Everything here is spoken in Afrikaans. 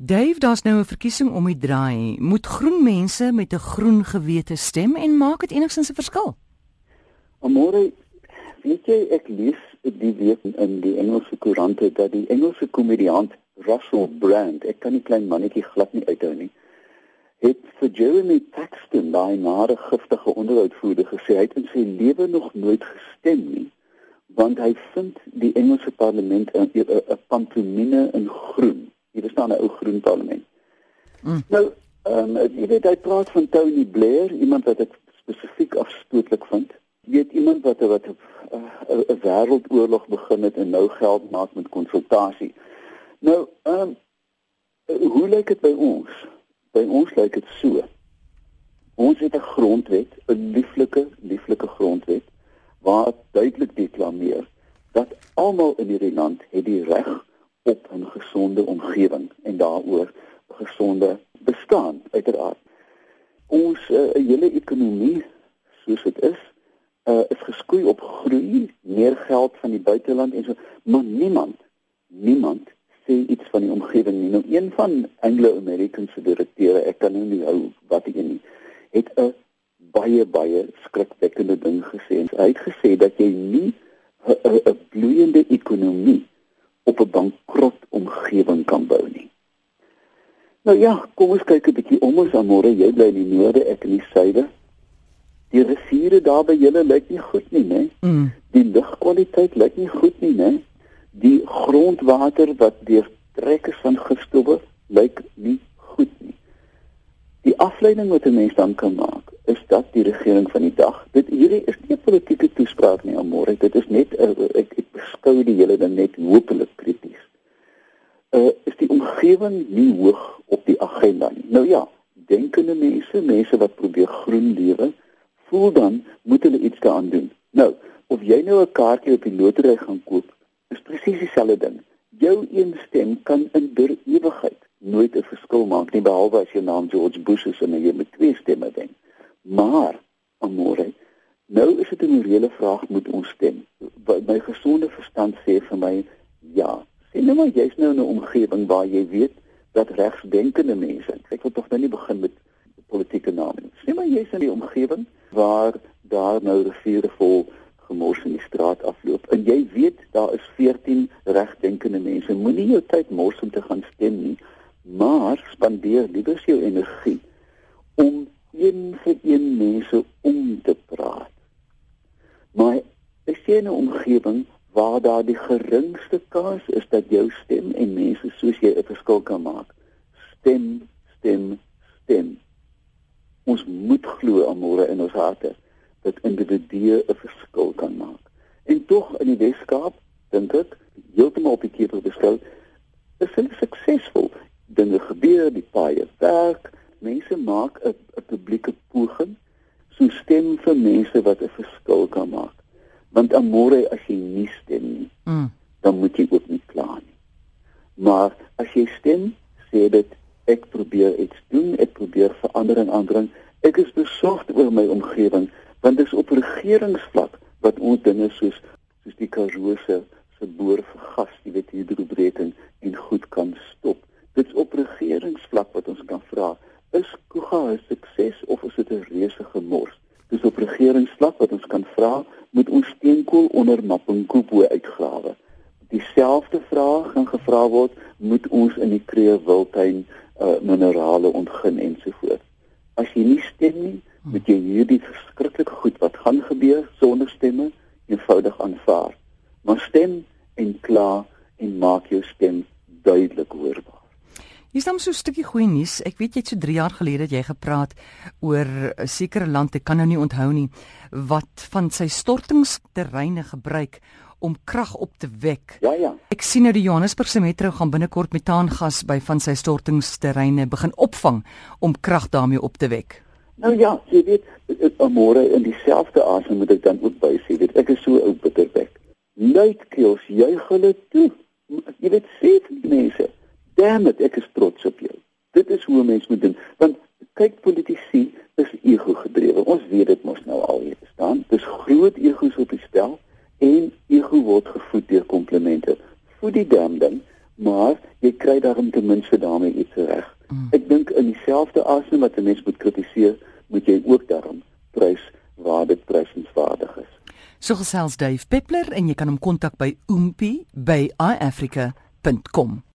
Dave, daar's nou 'n verkiesing om die draai. Moet groen mense met 'n groen gewete stem en maak dit enigsins 'n verskil? Amore, weet jy ek lees die week in die Engelse koerante dat die Engelse komediant Russell Brand, ek kan nie klein mannetjie glad nie uithou nie, het vir Jeremy Paxton, daai nare giftige onderhoudvoerder gesê hy het in sy lewe nog nooit gestem nie, want hy vind die Engelse parlement 'n pantomime in groen Jy verstaan 'n ou groen parlement. Mm. Nou, ehm um, jy weet hy praat van Tony Blair, iemand wat ek spesifiek afstootlik vind. Jy weet iemand wat wat 'n uh, wêreldoorlog begin het en nou geld maak met konsultasie. Nou, ehm um, hoe lyk dit by ons? By ons lyk dit so. Ons het 'n grondwet, 'n lieflike, lieflike grondwet waar duidelik deklameer dat almal in hierdie land het die reg op 'n gesonde omgewing en daaroor gesonde bestaan uiteraard. Ons uh, hele ekonomie soos dit is, uh, is geskoei op groei, meer geld van die buiteland en so, maar niemand niemand sê iets van die omgewing nie. Nou een van Anglo-American se direkteure, ek kan nou nie hou wat hy nie, het 'n baie baie skrikwekkende ding gesê. Hy het gesê dat jy nie 'n bloeiende ekonomie op 'n bankrot omgewing kan bou nie. Nou ja, kom ons kyk 'n bietjie om ons amore, jy bly in die noorde, ek in die suide. Die riviere daar by julle lyk nie goed nie, né? Mm. Die lugkwaliteit lyk nie goed nie, né? Die grondwater wat deur trekkers van gifstowwe lyk nie goed nie. Die afleiding wat 'n mens dan kan maak, dat die regering van die dag, dit hierdie is nie 'n politieke toespraak nie, amore, dit is net 'n ek, ek beskou die hele ding net hopelik krities. Uh is die omgewing nie hoog op die agenda nie. Nou ja, denkende mense, mense wat probeer groen lewe, voel dan moet hulle iets daaraan doen. Nou, of jy nou 'n kaartjie op die lotery gaan koop, is presies dieselfde ding. Jou een stem kan in der ewigheid nooit 'n verskil maak nie behalwe as jou naam George Bush is en jy met twee stemme wen. Maar, amore, Nou is dit 'n morele vraag moet ons stem. My gesonde verstand sê vir my ja. Sien nou maar jy's nou in 'n omgewing waar jy weet dat regsdenkende mense, ek wil tog nou nie begin met politieke name nie. Sien maar jy's in 'n omgewing waar daar nou riviere vol gemors in die straat afloop en jy weet daar is 14 regdenkende mense. Moenie jou tyd mors om te gaan stem nie, maar spandeer liewer jou energie om een vir een mense om te praat Maar is jy in 'n omgewing waar daar die geringste kans is dat jou stem en mense soos jy 'n verskil kan maak? Stem, stem, stem. Ons moet glo môre in ons harte dat individue 'n verskil kan maak. En tog in die Weskaap, dink ek, heeltemal op die keper beskou, is hulle suksesvol. Dinge gebeur, die paie werk, mense maak 'n publieke poging so stem vir mense wat 'n verskil kan maak. Want amore as jy nie stem nie, mm. dan moet jy ook nie kla nie. Maar as jy stem, sê dit ek probeer iets doen, ek probeer verandering aanbring. Ek is besorgd oor my omgewing want dit is op regeringsvlak wat ons dinge soos soos die Karoo se se boor vir gas, jy weet hidrobreking en goed kan stop. Dit is op regeringsvlak wat ons kan vra is Kuga 'n sukses of is dit 'n reuse gemors? Dis op regeringsvlak wat ons kan vra, moet ons steenkool onder Mapungkupo uitgrawe. Dieselfde vraag gaan gevra word, moet ons in die Kreeu Wildtuin uh, minerale ontgin ensovoorts. As jy nie stem nie, moet jy hierdie verskriklike goed wat gaan gebeur sonder stemme eenvoudig aanvaar. Maar stem en kla en maak jou stem duidelik hoorbaar. Hier staan so 'n stukkie goeie nuus. Ek weet jy het so 3 jaar gelede dat jy gepraat oor 'n sekere land, ek kan nou nie onthou nie, wat van sy stortingsterreine gebruik om krag op te wek. Ja ja. Ek sien nou die Johannesburgse metro gaan binnekort metaangas by van sy stortingsterreine begin opvang om krag daarmee op te wek. Nou ja, jy weet, môre in dieselfde asem moet ek dan ook by sê, weet ek is so ou bitterbek. Luitkeels juig hulle toe. Jy weet, sê vir mense damn it, ek is trots op jou. Dit is hoe mense moet doen. Want kyk politici is ego gedrewe. Ons weet dit mos nou al hier staan. Dis groot egos op die stel en ego word gevoed deur komplimente. Voed die damn ding, maar jy kry daarom ten minste daarmee iets reg. Mm. Ek dink in dieselfde asem wat 'n mens moet kritiseer, moet jy ook daarom prys waar dit prysenswaardig is. So gesels Dave Peppler en jy kan hom kontak by oompie by iafrica.com.